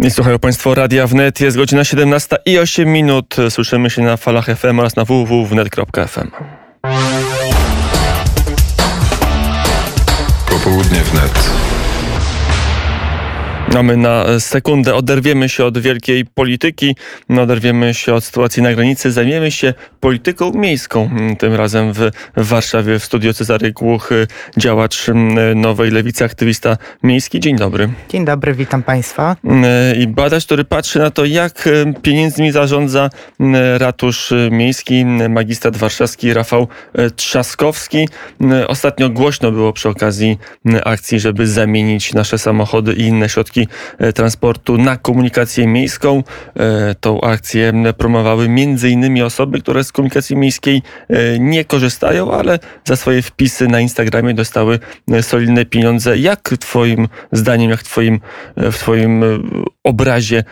Nie słuchają Państwo Radia Wnet. Jest godzina 17 i 8 minut. Słyszymy się na falach FM oraz na www.wnet.fm. Popołudnie wnet. Mamy na sekundę, oderwiemy się od wielkiej polityki, oderwiemy się od sytuacji na granicy, zajmiemy się polityką miejską. Tym razem w Warszawie, w studiu Cezary Głuch, działacz Nowej Lewicy, aktywista miejski. Dzień dobry. Dzień dobry, witam Państwa. I badacz, który patrzy na to, jak pieniędzmi zarządza ratusz miejski, magistrat warszawski Rafał Trzaskowski. Ostatnio głośno było przy okazji akcji, żeby zamienić nasze samochody i inne środki e, transportu na komunikację miejską. E, tą akcję promowały innymi osoby, które z komunikacji miejskiej e, nie korzystają, ale za swoje wpisy na Instagramie dostały solidne pieniądze. Jak twoim zdaniem, jak twoim, w twoim obrazie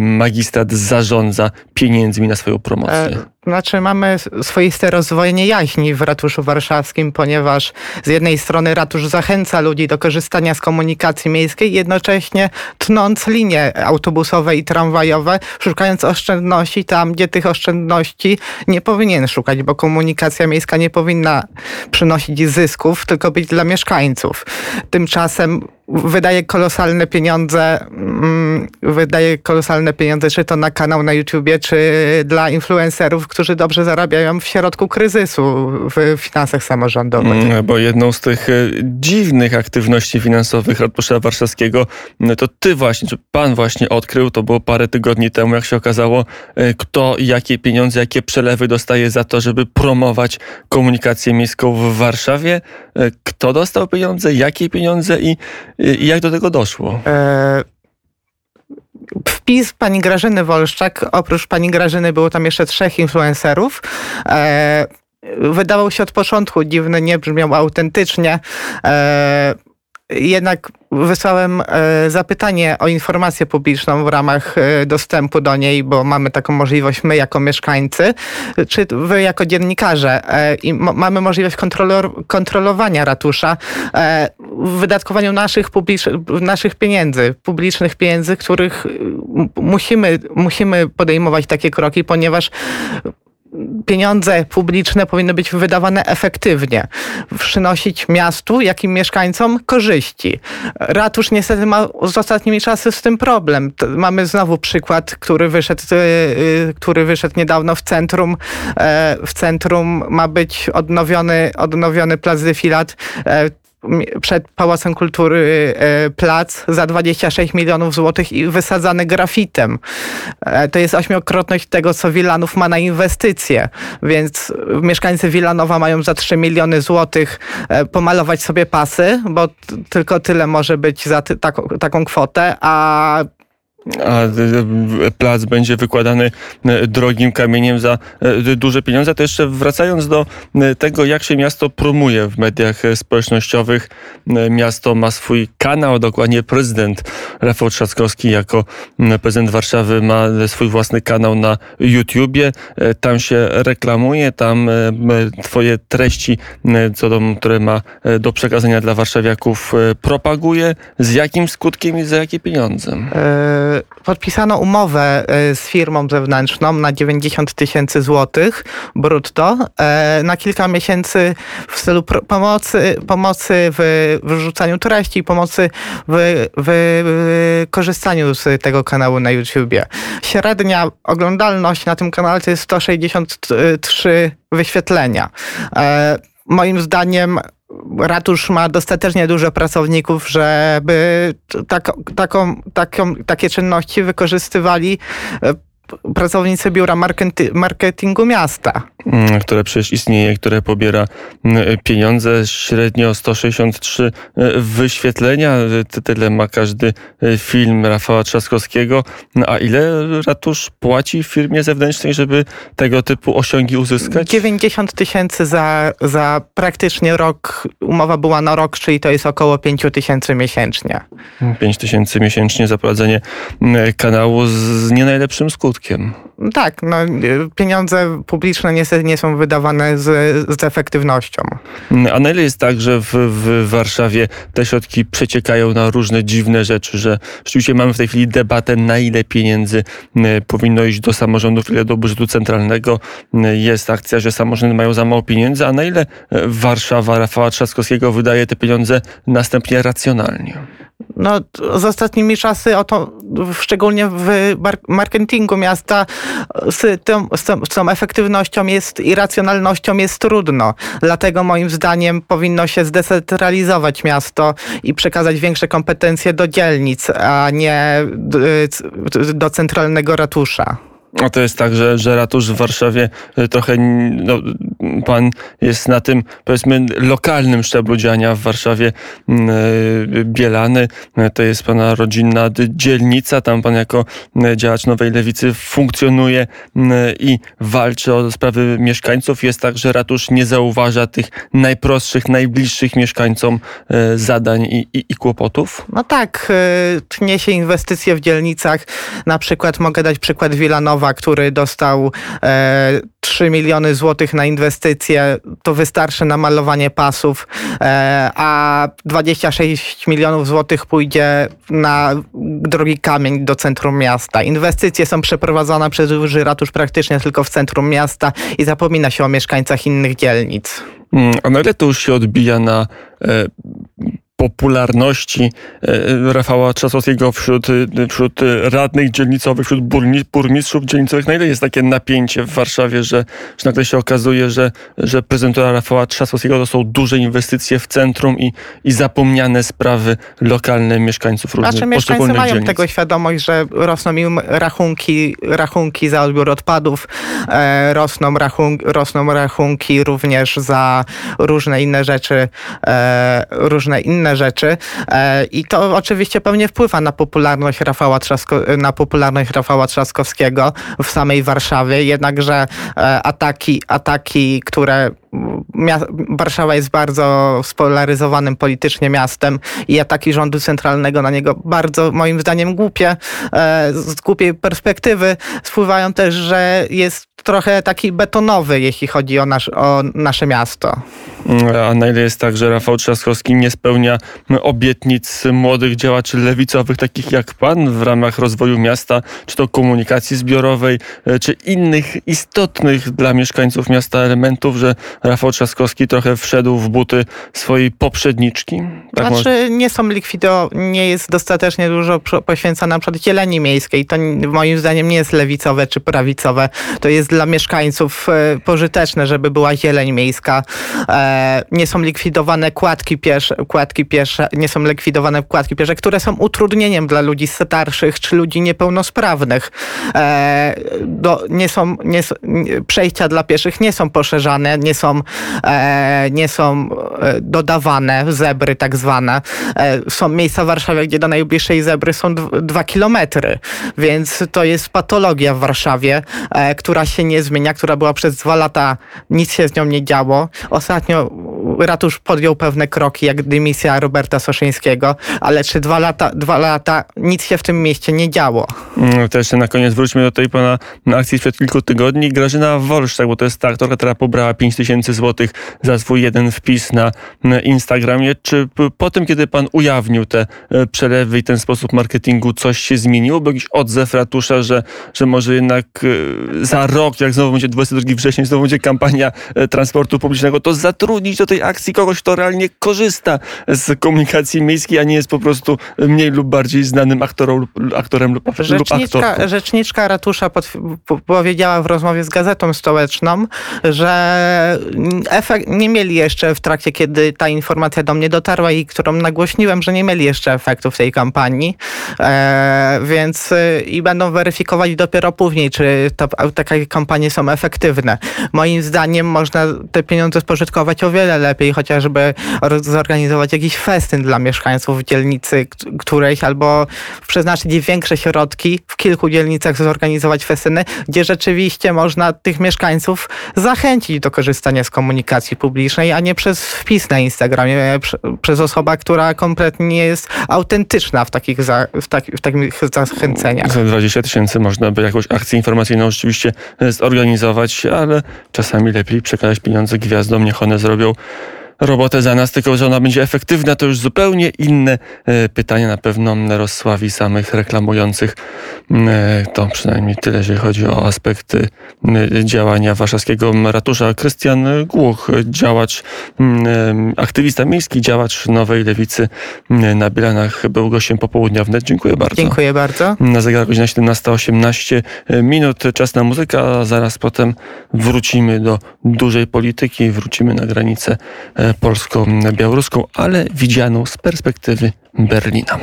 magistrat zarządza pieniędzmi na swoją promocję? Znaczy mamy swoiste rozwojenie jaźni w ratuszu warszawskim, ponieważ z jednej strony ratusz zachęca ludzi do korzystania z komunikacji miejskiej, jednocześnie tnąc linie autobusowe i tramwajowe, szukając oszczędności tam, gdzie tych oszczędności nie powinien szukać, bo komunikacja miejska nie powinna przynosić zysków, tylko być dla mieszkańców. Tymczasem wydaje kolosalne pieniądze, mm, wydaje kolosalne pieniądze, czy to na kanał na YouTubie, czy dla influencerów, którzy dobrze zarabiają w środku kryzysu w finansach samorządowych. Mm, bo jedną z tych e, dziwnych aktywności finansowych ratusza warszawskiego no to ty właśnie, czy pan właśnie odkrył, to było parę tygodni temu, jak się okazało, e, kto jakie pieniądze, jakie przelewy dostaje za to, żeby promować komunikację miejską w Warszawie. E, kto dostał pieniądze, jakie pieniądze i i jak do tego doszło? E wpis pani Grażyny Wolszczak, oprócz pani Grażyny było tam jeszcze trzech influencerów. E, wydawał się od początku dziwny, nie brzmiał autentycznie. E, jednak wysłałem e, zapytanie o informację publiczną w ramach e, dostępu do niej, bo mamy taką możliwość my jako mieszkańcy, czy wy jako dziennikarze e, i mamy możliwość kontrolowania ratusza w wydatkowaniu naszych, naszych pieniędzy, publicznych pieniędzy, których musimy, musimy podejmować takie kroki, ponieważ pieniądze publiczne powinny być wydawane efektywnie, przynosić miastu, jak i mieszkańcom korzyści. Ratusz niestety ma z ostatnimi czasy z tym problem. Mamy znowu przykład, który wyszedł, y, y, który wyszedł niedawno w centrum. E, w centrum ma być odnowiony, odnowiony plac defilat e, przed Pałacem Kultury e, plac za 26 milionów złotych i wysadzany grafitem. E, to jest ośmiokrotność tego, co Wilanów ma na inwestycje, więc mieszkańcy Wilanowa mają za 3 miliony złotych e, pomalować sobie pasy, bo tylko tyle może być za taką, taką kwotę, a a e, plac będzie wykładany e, drogim kamieniem za e, duże pieniądze. To jeszcze wracając do tego, jak się miasto promuje w mediach społecznościowych. Miasto ma swój kanał, dokładnie prezydent Rafał Trzaskowski jako prezydent Warszawy ma swój własny kanał na YouTubie. Tam się reklamuje, tam twoje treści, co do, które ma do przekazania dla warszawiaków propaguje. Z jakim skutkiem i za jakie pieniądze? Podpisano umowę e, z firmą zewnętrzną na 90 tysięcy złotych brutto e, na kilka miesięcy w celu pomocy, pomocy w wyrzucaniu treści pomocy w, w korzystaniu z tego kanału na YouTubie. Średnia oglądalność na tym kanale to jest 163 wyświetlenia. E, moim zdaniem ratusz ma dostatecznie dużo pracowników, żeby tak, taką, taką, takie czynności wykorzystywali e, pracownicy biura marketingu miasta. Mm, które przecież istnieje, które pobiera mm, pieniądze, średnio 163 e, wyświetlenia. Tyle ma każdy e, film Rafała Trzaskowskiego. No, a ile ratusz płaci firmie zewnętrznej, żeby tego typu osiągi uzyskać? 90 tysięcy za, za praktycznie rok. Umowa była na rok, czyli to jest około 5 tysięcy miesięcznie. 5 tysięcy miesięcznie za prowadzenie kanału z nie najlepszym skutkiem. Tak, no, pieniądze publiczne niestety nie są wydawane z, z efektywnością. A na ile jest tak, że w, w Warszawie te środki przeciekają na różne dziwne rzeczy, że rzeczywiście mamy w tej chwili debatę, na ile pieniędzy powinno iść do samorządów, ile do budżetu centralnego. Jest akcja, że samorządy mają za mało pieniędzy, a na ile Warszawa Rafała Trzaskowskiego wydaje te pieniądze następnie racjonalnie? No, z ostatnimi czasy, o to, szczególnie w marketingu miasta, z tą, z tą efektywnością jest i racjonalnością jest trudno. Dlatego moim zdaniem powinno się zdecentralizować miasto i przekazać większe kompetencje do dzielnic, a nie do centralnego ratusza. A to jest tak, że, że ratusz w Warszawie y, trochę, no, pan jest na tym, powiedzmy, lokalnym szczeblu działania w Warszawie mm, y, Bielany. To jest pana rodzinna dzielnica. Tam pan jako y, działacz Nowej Lewicy funkcjonuje i walczy o sprawy mieszkańców. Jest tak, że ratusz nie zauważa tych najprostszych, najbliższych mieszkańcom zadań i, i, i kłopotów? No tak, tnie się inwestycje w dzielnicach. Na przykład mogę dać przykład Wilanowa który dostał e, 3 miliony złotych na inwestycje, to wystarczy na malowanie pasów, e, a 26 milionów złotych pójdzie na drogi kamień do centrum miasta. Inwestycje są przeprowadzone przez duży ratusz praktycznie tylko w centrum miasta i zapomina się o mieszkańcach innych dzielnic. Mm, a na ile to już się odbija na e, popularności e, Rafała Trzasowskiego wśród, wśród radnych dzielnicowych, wśród burmistrzów dzielnicowych. Na ile jest takie napięcie w Warszawie, że, że nagle się okazuje, że, że prezentura Rafała Trzasowskiego to są duże inwestycje w centrum i, i zapomniane sprawy lokalne mieszkańców różnych znaczy, mieszkańcy mają dzielnic. tego świadomość, że rosną im rachunki, rachunki za odbiór odpadów, e, rosną, rachun, rosną rachunki również za różne inne rzeczy, e, różne inne rzeczy. E, i to oczywiście pewnie wpływa na popularność Rafała, Trzasko, na popularność Rafała Trzaskowskiego w samej Warszawie, jednakże e, ataki, ataki, które Warszawa jest bardzo spolaryzowanym politycznie miastem i ataki rządu centralnego na niego bardzo, moim zdaniem, głupie, e, z głupiej perspektywy spływają też, że jest trochę taki betonowy, jeśli chodzi o, nasz, o nasze miasto. A na ile jest tak, że Rafał Trzaskowski nie spełnia obietnic młodych działaczy lewicowych, takich jak pan, w ramach rozwoju miasta, czy to komunikacji zbiorowej, e, czy innych istotnych dla mieszkańców miasta elementów, że Rafał Trzaskowski trochę wszedł w buty swojej poprzedniczki? Tak znaczy nie są likwido, nie jest dostatecznie dużo poświęcone na przykład zieleni miejskiej. To moim zdaniem nie jest lewicowe czy prawicowe. To jest dla mieszkańców e, pożyteczne, żeby była zieleń miejska. E, nie są likwidowane kładki piesze, kładki piesze, nie są likwidowane kładki piesze, które są utrudnieniem dla ludzi starszych czy ludzi niepełnosprawnych. E, do, nie są, nie, przejścia dla pieszych nie są poszerzane, nie są, nie są dodawane, zebry tak zwane. Są miejsca w Warszawie, gdzie do najbliższej zebry są dwa kilometry, więc to jest patologia w Warszawie, która się nie zmienia, która była przez dwa lata, nic się z nią nie działo. Ostatnio ratusz podjął pewne kroki, jak dymisja Roberta Soszyńskiego, ale czy dwa lata, dwa lata nic się w tym mieście nie działo. Mm, jeszcze na koniec wróćmy do tej pana akcji sprzed kilku tygodni. Grażyna Wolszczak, bo to jest ta aktorka, która pobrała 5 tysięcy złotych za swój jeden wpis na Instagramie. Czy po tym, kiedy pan ujawnił te e, przelewy i ten sposób marketingu, coś się zmieniło? Był jakiś odzew ratusza, że, że może jednak e, za rok, jak znowu będzie 22 września, znowu będzie kampania e, transportu publicznego, to zatrudnić do tej akcji kogoś, kto realnie korzysta z komunikacji miejskiej, a nie jest po prostu mniej lub bardziej znanym aktorem, aktorem lub, rzeczniczka, lub aktorką. Rzeczniczka ratusza powiedziała w rozmowie z Gazetą Stołeczną, że efekt, nie mieli jeszcze w trakcie, kiedy ta informacja do mnie dotarła i którą nagłośniłem, że nie mieli jeszcze efektu w tej kampanii, e, więc i będą weryfikować dopiero później, czy to, takie kampanie są efektywne. Moim zdaniem można te pieniądze spożytkować o wiele lepiej, chociażby zorganizować jakiś festyn dla mieszkańców dzielnicy którejś, albo przeznaczyć większe środki w kilku dzielnicach zorganizować festyny, gdzie rzeczywiście można tych mieszkańców zachęcić do korzystania z komunikacji publicznej, a nie przez wpis na Instagramie, prze- przez osoba, która kompletnie nie jest autentyczna w takich, za, w, tak, w takich zachęceniach. Za 20 tysięcy można by jakąś akcję informacyjną rzeczywiście e, zorganizować, ale czasami lepiej przekazać pieniądze gwiazdom, niech one zrobią robotę za nas, tylko że ona będzie efektywna, to już zupełnie inne e, pytanie. Na pewno rozsławi samych reklamujących. E, To przynajmniej tyle, jeżeli chodzi o aspekty e, działania warszawskiego ratusza. Krystian Głuch, działacz, aktywista miejski, działacz Nowej Lewicy na Bielanach, był gościem popołudnia wnet. Dziękuję bardzo. Dziękuję bardzo. Na zegarach godzina 17.18 minut. Czas na muzykę, a zaraz potem wrócimy do dużej polityki, wrócimy na granicę polsko-białoruską, ale widzianą z perspektywy Berlina.